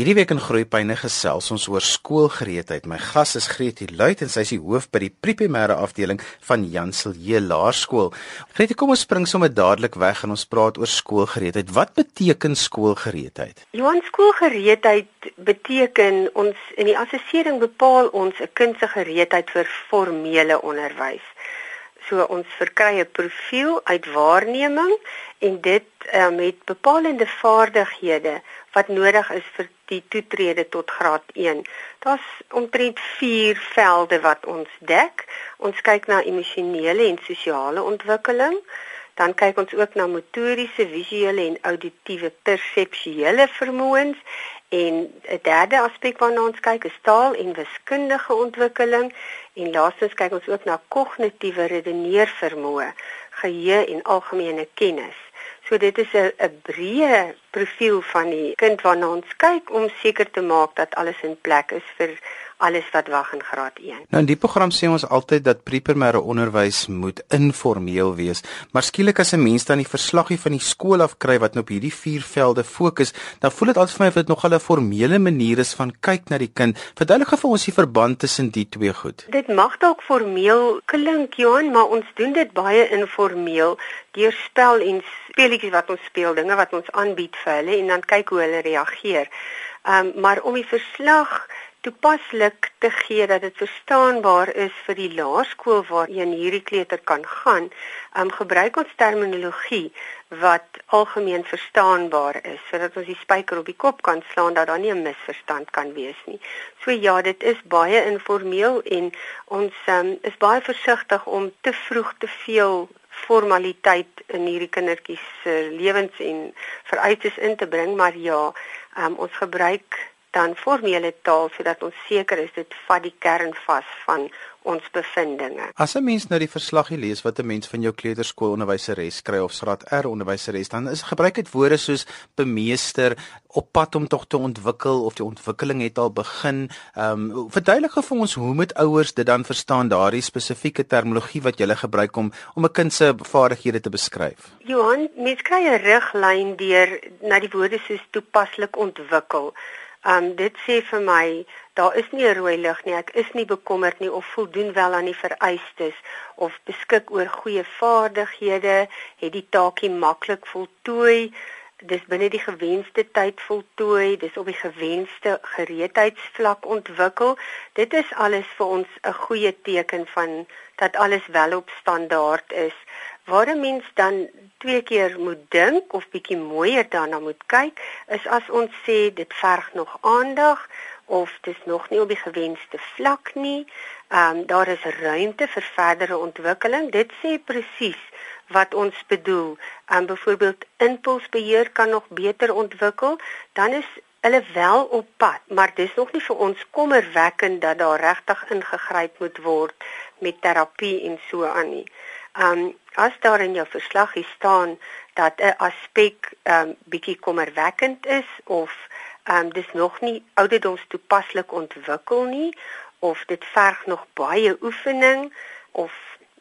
Hierdie week in Groepyne gesels ons oor skoolgereedheid. My gas is Gretie Luit en sy is die hoof by die primêre afdeling van Janselje Laerskool. Gretie, kom ons spring sommer dadelik weg en ons praat oor skoolgereedheid. Wat beteken skoolgereedheid? Johan, skoolgereedheid beteken ons in die assessering bepaal ons 'n kind se gereedheid vir formele onderwys. So ons verkry 'n profiel uit waarneming en dit um, met bepalende vaardighede wat nodig is vir die toetrede tot graad 1. Daar's omtrent 4 velde wat ons dek. Ons kyk na emosionele en sosiale ontwikkeling. Dan kyk ons ook na motoriese, visuele en auditiewe perseptuele vermoëns en 'n derde aspek waarna ons kyk is taal en wiskundige ontwikkeling en laastens kyk ons ook na kognitiewe redeneervermoë, geheue en algemene kennis. So dit is 'n 'n breë profiel van die kind waarna ons kyk om seker te maak dat alles in plek is vir alles wat wag in graad 1. Nou in die program sê ons altyd dat primêre onderwys moet informeel wees, maar skielik as 'n mens dan die verslaggie van die skool af kry wat nou op hierdie vier velde fokus, dan voel dit altyd vir my of dit nog 'n formele manier is van kyk na die kind. Verduidelik vir ons die verband tussen die twee goed. Dit mag dalk formeel klink, Johan, maar ons doen dit baie informeel deur spel en speletjies wat ons speel, dinge wat ons aanbied vir hulle en dan kyk hoe hulle reageer. Ehm um, maar om die verslag toepaslik te gee dat dit verstaanbaar is vir die laerskool waarheen hierdie kleuter kan gaan, um, gebruik ons terminologie wat algemeen verstaanbaar is sodat ons die spyker op die kop kan slaan dat daar nie 'n misverstand kan wees nie. So ja, dit is baie informeel en ons um, is baie versigtig om te vroeg te veel formaliteit in hierdie kindertjies se lewens en vereistes in te bring, maar ja, um, ons gebruik dan formele taal sodat ons seker is dit vat die kern vas van ons bevindinge. As 'n mens nou die verslag lees wat 'n mens van jou kleuterskoolonderwyseres kry of graad R onderwyseres, dan is gebruik dit woorde soos bemeester, op pad om tog te ontwikkel of die ontwikkeling het al begin. Ehm um, verduidelik vir ons hoe moet ouers dit dan verstaan daardie spesifieke terminologie wat jy gebruik om om 'n kind se vaardighede te beskryf. Johan, mens kry 'n riglyn deur na die woorde soos toepaslik ontwikkel. Um dit sê vir my daar is nie 'n rooi lig nie. Ek is nie bekommerd nie of voldoen wel aan die vereistes of beskik oor goeie vaardighede, het die taakie maklik voltooi, dis binne die gewenste tyd voltooi, dis op die gewenste gereedheidsvlak ontwikkel. Dit is alles vir ons 'n goeie teken van dat alles wel op standaard is. Waar 'n mens dan twee keer moet dink of bietjie mooier daarna moet kyk, is as ons sê dit verg nog aandag of dit is nog nie op die gewenste vlak nie. Ehm um, daar is ruimte vir verdere ontwikkeling. Dit sê presies wat ons bedoel. Ehm um, byvoorbeeld impulsbeheer kan nog beter ontwikkel, dan is hulle wel op pad, maar dis nog nie vir ons kommerwekkend dat daar regtig ingegryp moet word met terapie en so aan nie. Um as daar in jou verslag staan dat 'n aspek um bietjie kommerwekkend is of um dis nog nie ouderdoms toepaslik ontwikkel nie of dit verg nog baie oefening of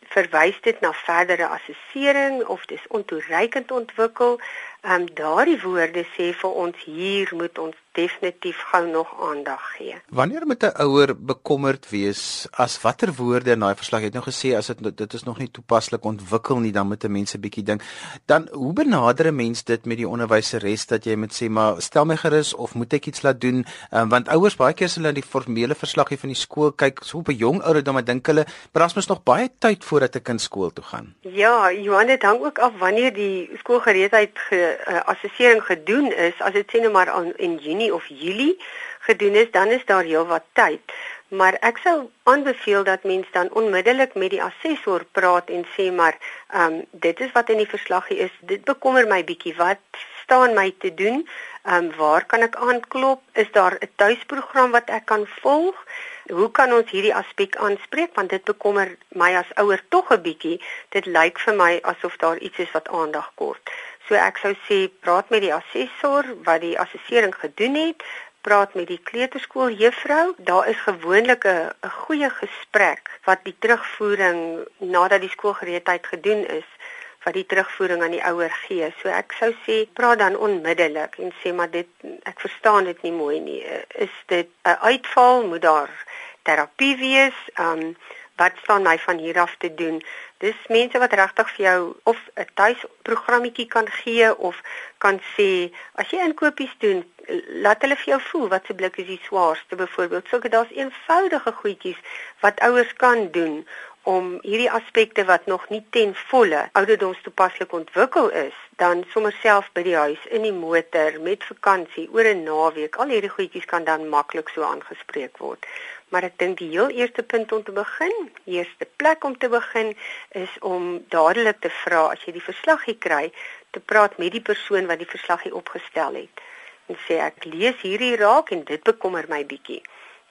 verwys dit na verdere assessering of dis ontoereikend ontwikkel Ehm um, daardie woorde sê vir ons hier moet ons definitief gou nog aandag gee. Wanneer moet 'n ouer bekommerd wees as watter woorde in daai verslag het nou gesê as dit dit is nog nie toepaslik ontwikkel nie dan moet 'n mens 'n bietjie dink. Dan hoe benader 'n mens dit met die onderwyseres dat jy moet sê maar stel my gerus of moet ek iets laat doen? Ehm um, want ouers baie keer hulle die formele verslagie van die skool kyk so op 'n jong ouderdom dan dink hulle maar mos nog baie tyd voordat 'n kind skool toe gaan. Ja, Johan dit hang ook af wanneer die skoolgereedheid ge uh, assessering gedoen is, as dit sê nou maar aan in Junie of Julie gedoen is, dan is daar heelwat tyd. Maar ek sou aanbeveel dat mens dan onmiddellik met die assessor praat en sê maar, ehm um, dit is wat in die verslaggie is. Dit bekommer my bietjie. Wat staan my te doen? Ehm um, waar kan ek aanklop? Is daar 'n tuisprogram wat ek kan volg? Hoe kan ons hierdie aspek aanspreek want dit bekommer my as ouer tog 'n bietjie. Dit lyk vir my asof daar iets is wat aandag kort. So ek sou sê praat met die assessor wat die assessering gedoen het, praat met die kleuterskool juffrou. Daar is gewoonlik 'n goeie gesprek wat die terugvoering nadat die skoolgereedheid gedoen is wat die terugvoering aan die ouer gee. So ek sou sê praat dan onmiddellik en sê maar dit ek verstaan dit nie mooi nie. Is dit 'n uitval? Moet daar terapie wees? Um wat staan my van hier af te doen? Dis mense wat regtig vir jou of 'n tuisprogrammetjie kan gee of kan sê as jy inkopies doen, laat hulle vir jou voel wat se blik is die swaarste byvoorbeeld. So daar's eenvoudige goedjies wat ouers kan doen om hierdie aspekte wat nog nie ten volle ouderdomstoepaslik ontwikkel is, dan sommer self by die huis in die motor met vakansie oor 'n naweek, al hierdie goedjies kan dan maklik so aangespreek word. Maar ek dink die heel eerste punt om te begin, eerste plek om te begin is om dadelik te vra as jy die verslaggie kry, te praat met die persoon wat die verslaggie opgestel het en sê ek lees hierdie raak en dit bekommer my bietjie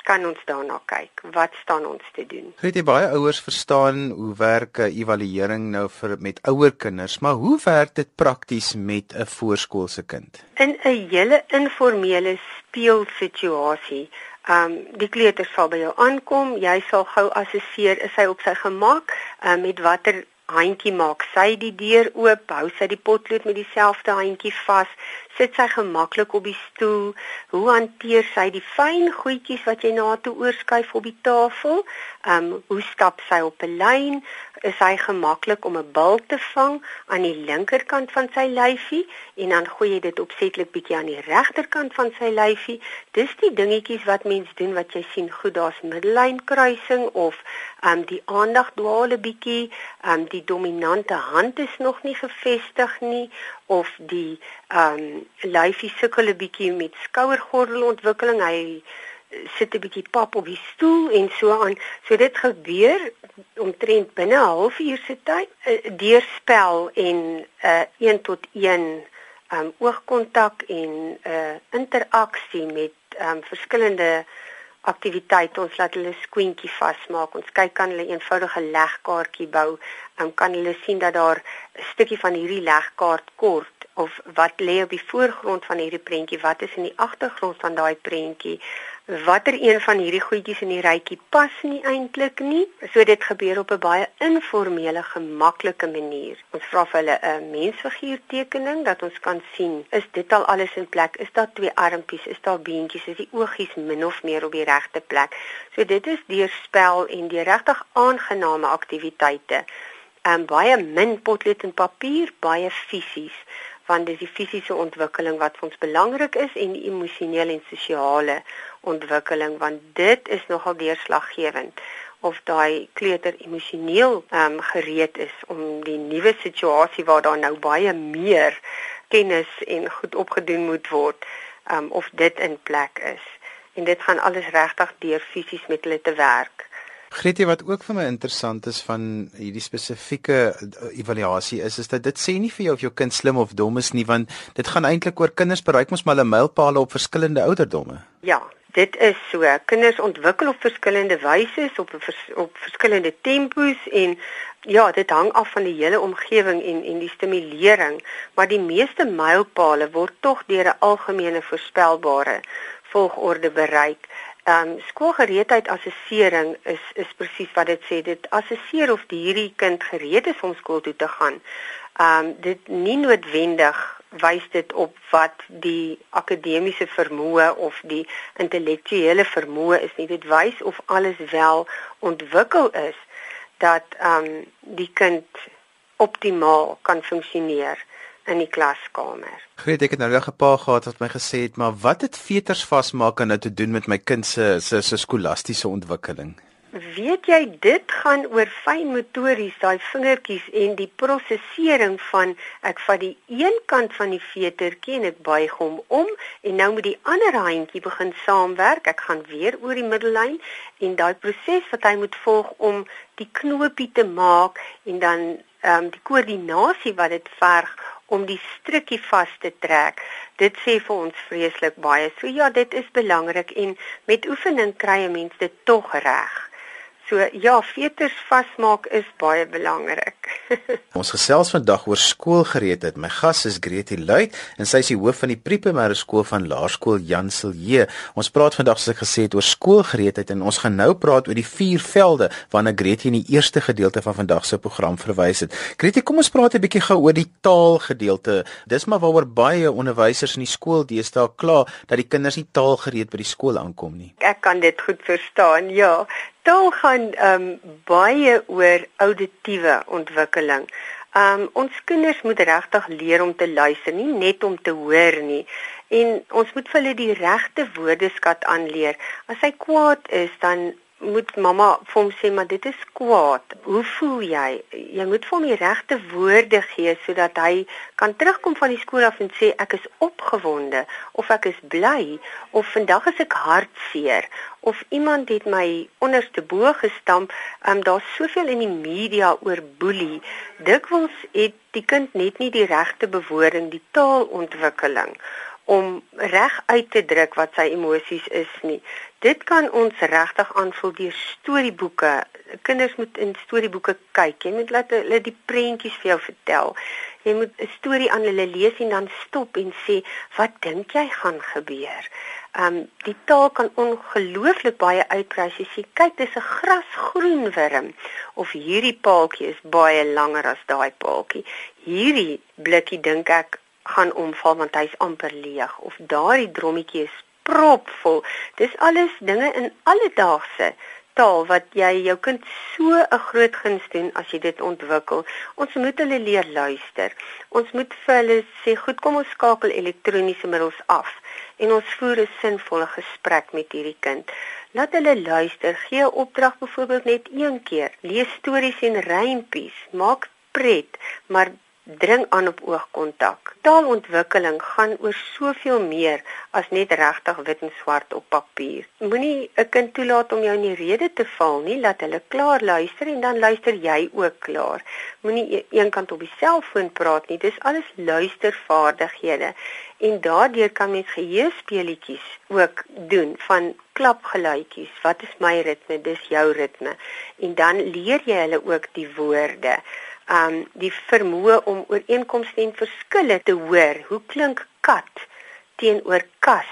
kan ons daarna kyk. Wat staan ons te doen? Weet jy baie ouers verstaan hoe werk 'n evaluering nou vir met ouer kinders, maar hoe werk dit prakties met 'n voorskoolse kind? In 'n hele informele speelsituasie. Ehm um, die kleuter sal by jou aankom, jy sal gou assesseer is hy op sy gemak, um, met watter handjie maak sy die deur oop, hou sy die potlood met dieselfde handjie vas, sit sy gemaklik op die stoel, hoe hanteer sy die fyn goedjies wat jy na toe oorskuif op die tafel? Ehm um, hoe stap sy op 'n lyn? Is hy gemaklik om 'n bil te vang aan die linkerkant van sy lyfie en dan gooi jy dit opsetlik bietjie aan die regterkant van sy lyfie? Dis die dingetjies wat mens doen wat jy sien, goed, daar's middellynkruising of ehm um, die aandag dwaal 'n bietjie, ehm um, die dominante hand is nog nie gefestig nie of die ehm um, lyfie sukkel 'n bietjie met skouergordelontwikkeling. Hy sit 'n bietjie pap op die stoel en so aan. So dit gebeur omtrent binne 'n halfuur se tyd. Uh, deurspel en 'n uh, 1 tot 1 um oogkontak en 'n uh, interaksie met um verskillende aktiwiteite ons laat hulle skoentjie vasmaak ons kyk kan hulle eenvoudige legkaartjie bou en kan hulle sien dat daar 'n stukkie van hierdie legkaart kort of wat lê op die voorgrond van hierdie prentjie, wat is in die agtergrond van daai prentjie? Watter een van hierdie goedjies in die rytjie pas nie eintlik nie? So dit gebeur op 'n baie informele, gemaklike manier. Ons vra vir hulle 'n mensfiguur tekening dat ons kan sien, is dit al alles in plek? Is daar twee armpies? Is daar beentjies? Is die oogies min of meer op die regte plek? So dit is deur spel en deur regtig aangename aktiwiteite. Ehm um, baie min potlood en papier, baie fisies want dis die fisiese ontwikkeling wat vir ons belangrik is en die emosionele en sosiale ontwikkeling want dit is nogal deurslaggewend of daai kleuter emosioneel ehm um, gereed is om die nuwe situasie waar daar nou baie meer kennis en goed opgedoen moet word ehm um, of dit in plek is. En dit gaan alles regtig deur fisies met hulle te werk Gretie wat ook vir my interessant is van hierdie spesifieke eh, evaluasie is is dat dit sê nie vir jou of jou kind slim of dom is nie want dit gaan eintlik oor kinders bereik mos maar 'n mylpaale op verskillende ouderdomme. Ja, dit is so. Kinders ontwikkel op verskillende wyse, op vers, op verskillende tempos en ja, dit hang af van die hele omgewing en en die stimulering, maar die meeste mylpaale word tog deur 'n algemene voorspelbare volgorde bereik. Ehm um, skoolgereedheid assessering is is presies wat dit sê. Dit assesseer of die hierdie kind gereed is om skool toe te gaan. Ehm um, dit nie noodwendig wys dit op wat die akademiese vermoë of die intellektuele vermoë is nie. Dit wys of alles wel ontwikkel is dat ehm um, die kind optimaal kan funksioneer in die klaskamer. Greet, ek het nou 'n pa gehad wat my gesê het, maar wat het veters vasmaak aan nou te doen met my kind se se se skolastiese ontwikkeling? Weet jy, dit gaan oor fyn motories, daai vingertjies en die prosesering van ek vat die een kant van die vetertjie en ek buig hom om en nou moet die ander handjie begin saamwerk. Ek gaan weer oor die middellyn en daai proses wat hy moet volg om die knoopie te maak en dan ehm um, die koördinasie wat dit verg om die strukkie vas te trek. Dit sê vir ons vreeslik baie. So ja, dit is belangrik en met oefening kry 'n mens dit tog reg. So ja, veters vasmaak is baie belangrik. Ons gesels vandag oor skoolgereedheid. My gas is Gretie Luit en sy is die hoof van die primêre skool van Laerskool Jan Silje. Ons praat vandag soos ek gesê het oor skoolgereedheid en ons gaan nou praat oor die vier velde waarna Gretie in die eerste gedeelte van vandag se program verwys het. Gretie, kom ons praat 'n bietjie gou oor die taalgedeelte. Dis maar waaroor baie onderwysers in die skool deesdae kla dat die kinders nie taalgereed by die skool aankom nie. Ek kan dit goed verstaan. Ja, taal gaan ehm um, baie oor auditiewe ontwikkeling. Ehm um, ons kinders moet regtig leer om te luister, nie net om te hoor nie. En ons moet vir hulle die regte woordeskat aanleer. As hy kwaad is, dan moet mamma vir hom sê maar dit is kwaad. Hoe voel jy? Jy moet vir hom die regte woorde gee sodat hy kan terugkom van die skool af en sê ek is opgewonde of ek is bly of vandag is ek hartseer of iemand het my onderste bo gestamp. Um, Daar's soveel in die media oor boelie. Dikwels het die kind net nie die regte bewoording, die taalontwikkeling om reg uit te druk wat sy emosies is nie. Dit kan ons regtig aanvul deur storieboeke. Kinders moet in storieboeke kyk. Jy moet laat hulle die prentjies vir jou vertel. Jy moet 'n storie aan hulle lees en dan stop en sê, "Wat dink jy gaan gebeur?" Um die taal kan ongelooflik baie uitbrei. Jy sê, "Kyk, dis 'n grasgroen wurm." Of hierdie paaltjie is baie langer as daai paaltjie. Hierdie blikkie dink ek gaan omval want hy's amper leeg of daardie drommetjie is propvol. Dis alles dinge in alledaagse taal wat jy jou kind so 'n groot guns doen as jy dit ontwikkel. Ons moet hulle leer luister. Ons moet vir hulle sê, "Goed, kom ons skakel elektroniese middels af en ons voer 'n sinvolle gesprek met hierdie kind." Laat hulle luister. Gee 'n opdrag byvoorbeeld net een keer. Lees stories en rympies. Maak pret, maar dring aan op oogkontak. Taalontwikkeling gaan oor soveel meer as net regtig wit en swart op papier. Moenie 'n kind toelaat om jou in die rede te val nie, laat hulle klaar luister en dan luister jy ook klaar. Moenie e-, eenkant op die selfoon praat nie. Dis alles luistervaardighede. En daardeur kan mens geheuespeletjies ook doen van klapgeluitjies. Wat is my ritme? Dis jou ritme. En dan leer jy hulle ook die woorde um die vermoë om ooreenkomste en verskille te hoor. Hoe klink kat teenoor kas?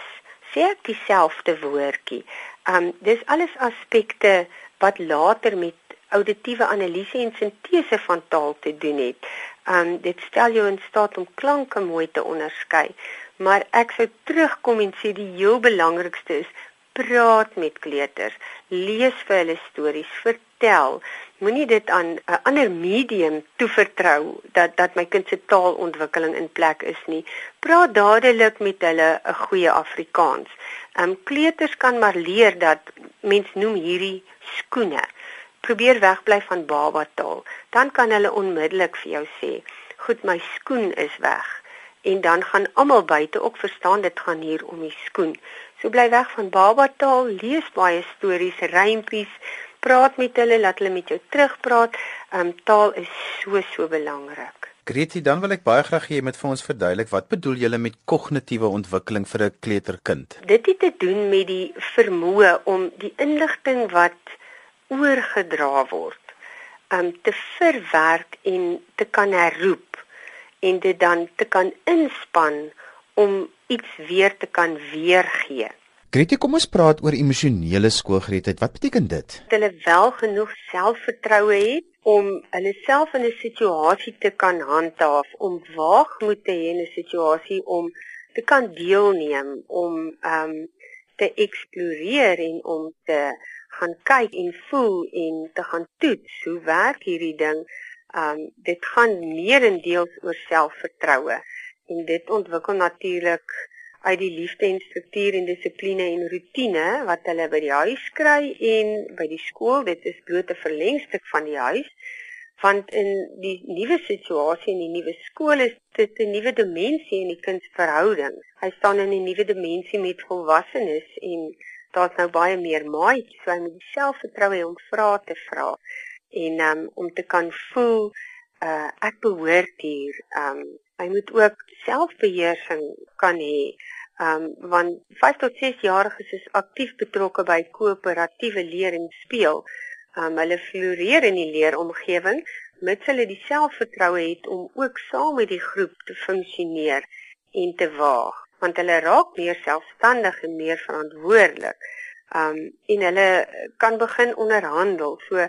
Sê ek dieselfde woordjie. Um dis alles aspekte wat later met auditiewe analise en sintese van taal te doen het. Um dit stel jou in staat om klanke mooi te onderskei. Maar ek sou terugkom en sê die heel belangrikste is praat met kleuters, lees vir hulle stories, vertel. Moenie dit aan 'n ander medium toevertrou dat dat my kind se taalontwikkeling in plek is nie. Praat dadelik met hulle 'n goeie Afrikaans. Ehm um, kleuters kan maar leer dat mens noem hierdie skoene. Probeer wegbly van baba taal. Dan kan hulle onmiddellik vir jou sê, "Goed, my skoen is weg." En dan gaan almal buite ook verstaan dit gaan hier om die skoen. So bly weg van baba taal, lees baie stories, rympies, praat met hulle, laat hulle met jou terugpraat. Ehm um, taal is so so belangrik. Gretie, dan wil ek baie graag hê jy moet vir ons verduidelik wat bedoel jy met kognitiewe ontwikkeling vir 'n kleuterkind? Dit het te doen met die vermoë om die inligting wat oorgedra word, um te verwerk en te kan herroep en dit dan te kan inspann om iets weer te kan weergee. Gretie, kom ons praat oor emosionele skoolgereedheid. Wat beteken dit? Dat hulle wel genoeg selfvertroue het om hulle self in 'n situasie te kan handhaaf, om waagmoed te hê in 'n situasie om te kan deelneem, om ehm um, te eksploreer en om te gaan kyk en voel en te gaan toets hoe werk hierdie ding. Ehm um, dit gaan meerendeels oor selfvertroue en dit ontwikkel natuurlik uit die liefde en struktuur en dissipline en rotine wat hulle by die huis kry en by die skool dit is bloot 'n verlengstuk van die huis want in die nuwe situasie in die nuwe skool is dit 'n nuwe dimensie in die kind se verhouding hy staan in 'n nuwe dimensie met volwassenes en daar's nou baie meer maatjies so hy moet selfvertroue hê om vrae te vra en um, om te kan voel uh, ek behoort hier um, Hy moet ook selfbeheersing kan hê. Ehm um, want 5 tot 6 jariges is aktief betrokke by koöperatiewe leer en speel. Ehm um, hulle floreer in die leeromgewing, mits hulle die selfvertroue het om ook saam met die groep te funksioneer en te waag, want hulle raak meer selfstandig en meer verantwoordelik. Um en hulle kan begin onderhandel. So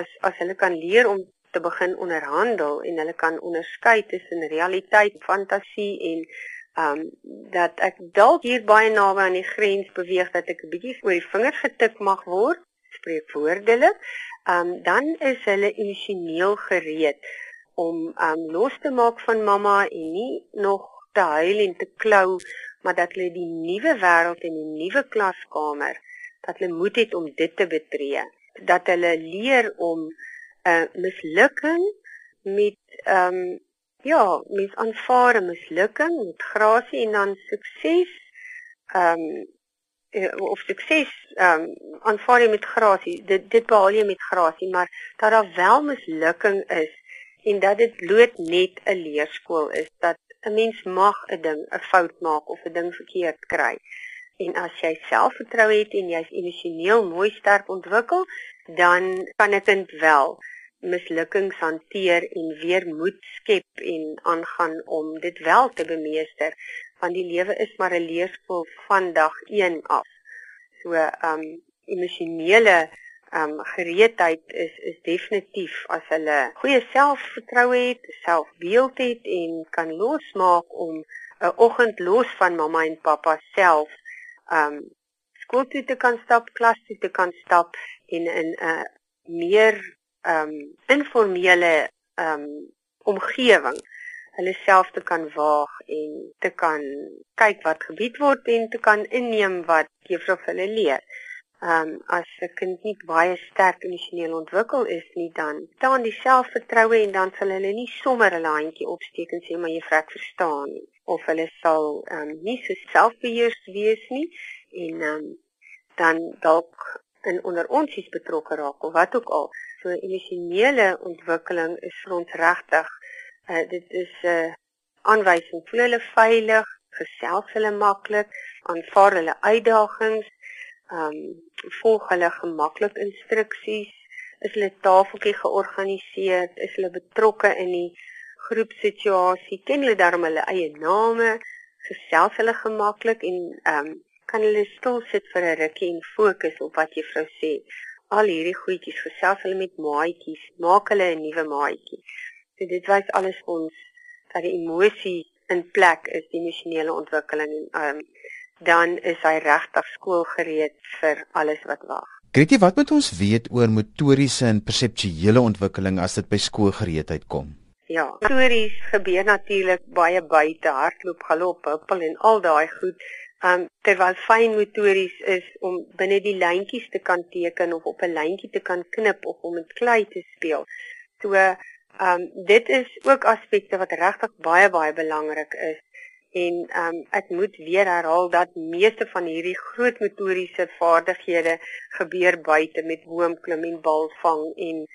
as as hulle kan leer om te begin onderhandel en hulle kan onderskei tussen realiteit, fantasie en um dat ek dalk hier baie naby aan die grens beweeg dat ek 'n bietjie oor die vingers getik mag word, spreek woordelik. Um dan is hulle emosioneel gereed om um los te maak van mamma en nie nog te huil en te klou, maar dat hulle die nuwe wêreld en die nuwe klaskamer dat hulle moed het om dit te betree. Dat hulle leer om 'n uh, mislukking met um ja, mens aanvaar 'n mislukking met grasie en dan sukses. Ehm um, of sukses ehm um, aanvaar jy met grasie. Dit dit behaal jy met grasie, maar dat daar wel mislukking is en dat dit bloot net 'n leerskool is dat 'n mens mag 'n ding 'n fout maak of 'n ding verkeerd kry. En as jy selfvertroue het en jy's emosioneel mooi sterk ontwikkel, dan kan 'n kind wel mislukkings hanteer en weer moed skep en aangaan om dit wel te bemeester want die lewe is maar 'n leerskool van dag 1 af. So um emosionele um gereedheid is is definitief as hulle goeie selfvertroue het, selfbeeld het en kan losmaak om 'n oggend los van mamma en pappa self um skool toe te kan stap, klas toe te kan stap en in 'n meer um informele um omgewing hulle self te kan waag en te kan kyk wat gebied word en te kan inneem wat juffrou hulle leer. Um as 'n kind nie baie sterk emosioneel ontwikkel is nie dan staan die selfvertroue en dan sal hulle nie sommer 'n handjie opsteek en sê maar juffrou ek verstaan nie of hulle sal um nie so selfbeheers wees nie en um dan dalk in onder onsies betrokke raak of wat ook al. So emosionele ontwikkeling is vir ons regtig uh, dit is 'n uh, aanwysing. Voel hulle veilig, gesels hulle maklik, aanvaar hulle uitdagings, um volg hulle gemaklik instruksies, is hulle tafeltjie georganiseer, is hulle betrokke in die groepsituasie, ken hulle darm hulle eie name, gesels hulle gemaklik en um kan hulle stil sit vir 'n rukkie en fokus op wat juffrou sê al hierdie goedjies gesels hulle met maatjies, maak hulle 'n nuwe maatjie. So dit wys alles vir ons dat die emosie in plek is, die emosionele ontwikkeling en um, dan is hy regtig skoolgereed vir alles wat wag. Gritie, wat moet ons weet oor motoriese en perseptuele ontwikkeling as dit by skoolgereedheid kom? Ja, motories gebeur natuurlik baie buite, hardloop, galop, huppel en al daai goed um terwyl fynmotories is om binne die lyntjies te kan teken of op 'n lyntjie te kan knip of om met klei te speel. So um dit is ook aspekte wat regtig baie baie belangrik is en um ek moet weer herhaal dat meeste van hierdie groot motoriese vaardighede gebeur buite met boomklim en balvang en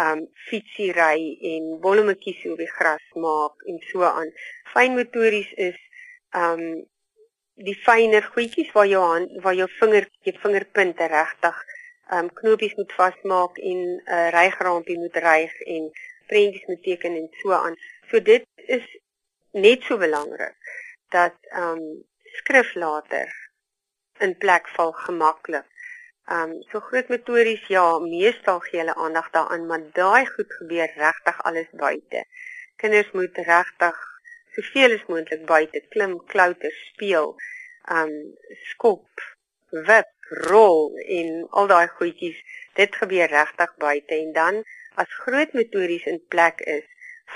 um fietsiery en bolletjies op die gras maak en so aan. Fynmotories is um die fyner goedjies waar jou hand waar jou vinger jou vingerpunte regtig um knopies moet vasmaak en 'n uh, rygraampie moet ryg en prentjies moet teken en so aan. So dit is net so belangrik dat um skrif later in plek val gemaklik. Um so groot motories ja, meestal gee hulle aandag daaraan, maar daai goed gebeur regtig alles buite. Kinders moet regtig soveel as moontlik buite klim, klouter, speel, um skop, wip, rol en al daai goedjies. Dit gebeur regtig buite en dan as groot motories in plek is,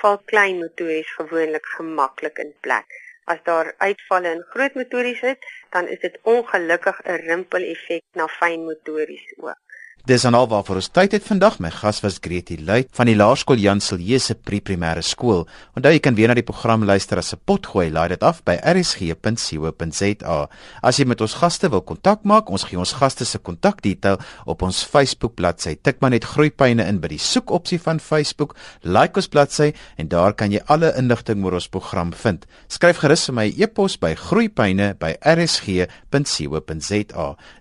val klein motories gewoonlik gemaklik in plek. As daar uitvalle in groot motories is, dan is dit ongelukkig 'n rimpel effek na fyn motories ook. Dis aan al waarvoor ons tyd het vandag. My gas was Gretie Luit van die Laerskool Jan Silje Pre-primêre skool. Onthou jy kan weer na die program luister as 'n potgooi. Laai dit af by rsg.co.za. As jy met ons gaste wil kontak maak, ons gee ons gaste se kontakdetail op ons Facebook bladsy. Tik maar net Groeipyne in by die soekopsie van Facebook. Like ons bladsy en daar kan jy alle inligting oor ons program vind. Skryf gerus vir my e-pos by groeipyne@rsg.co.za.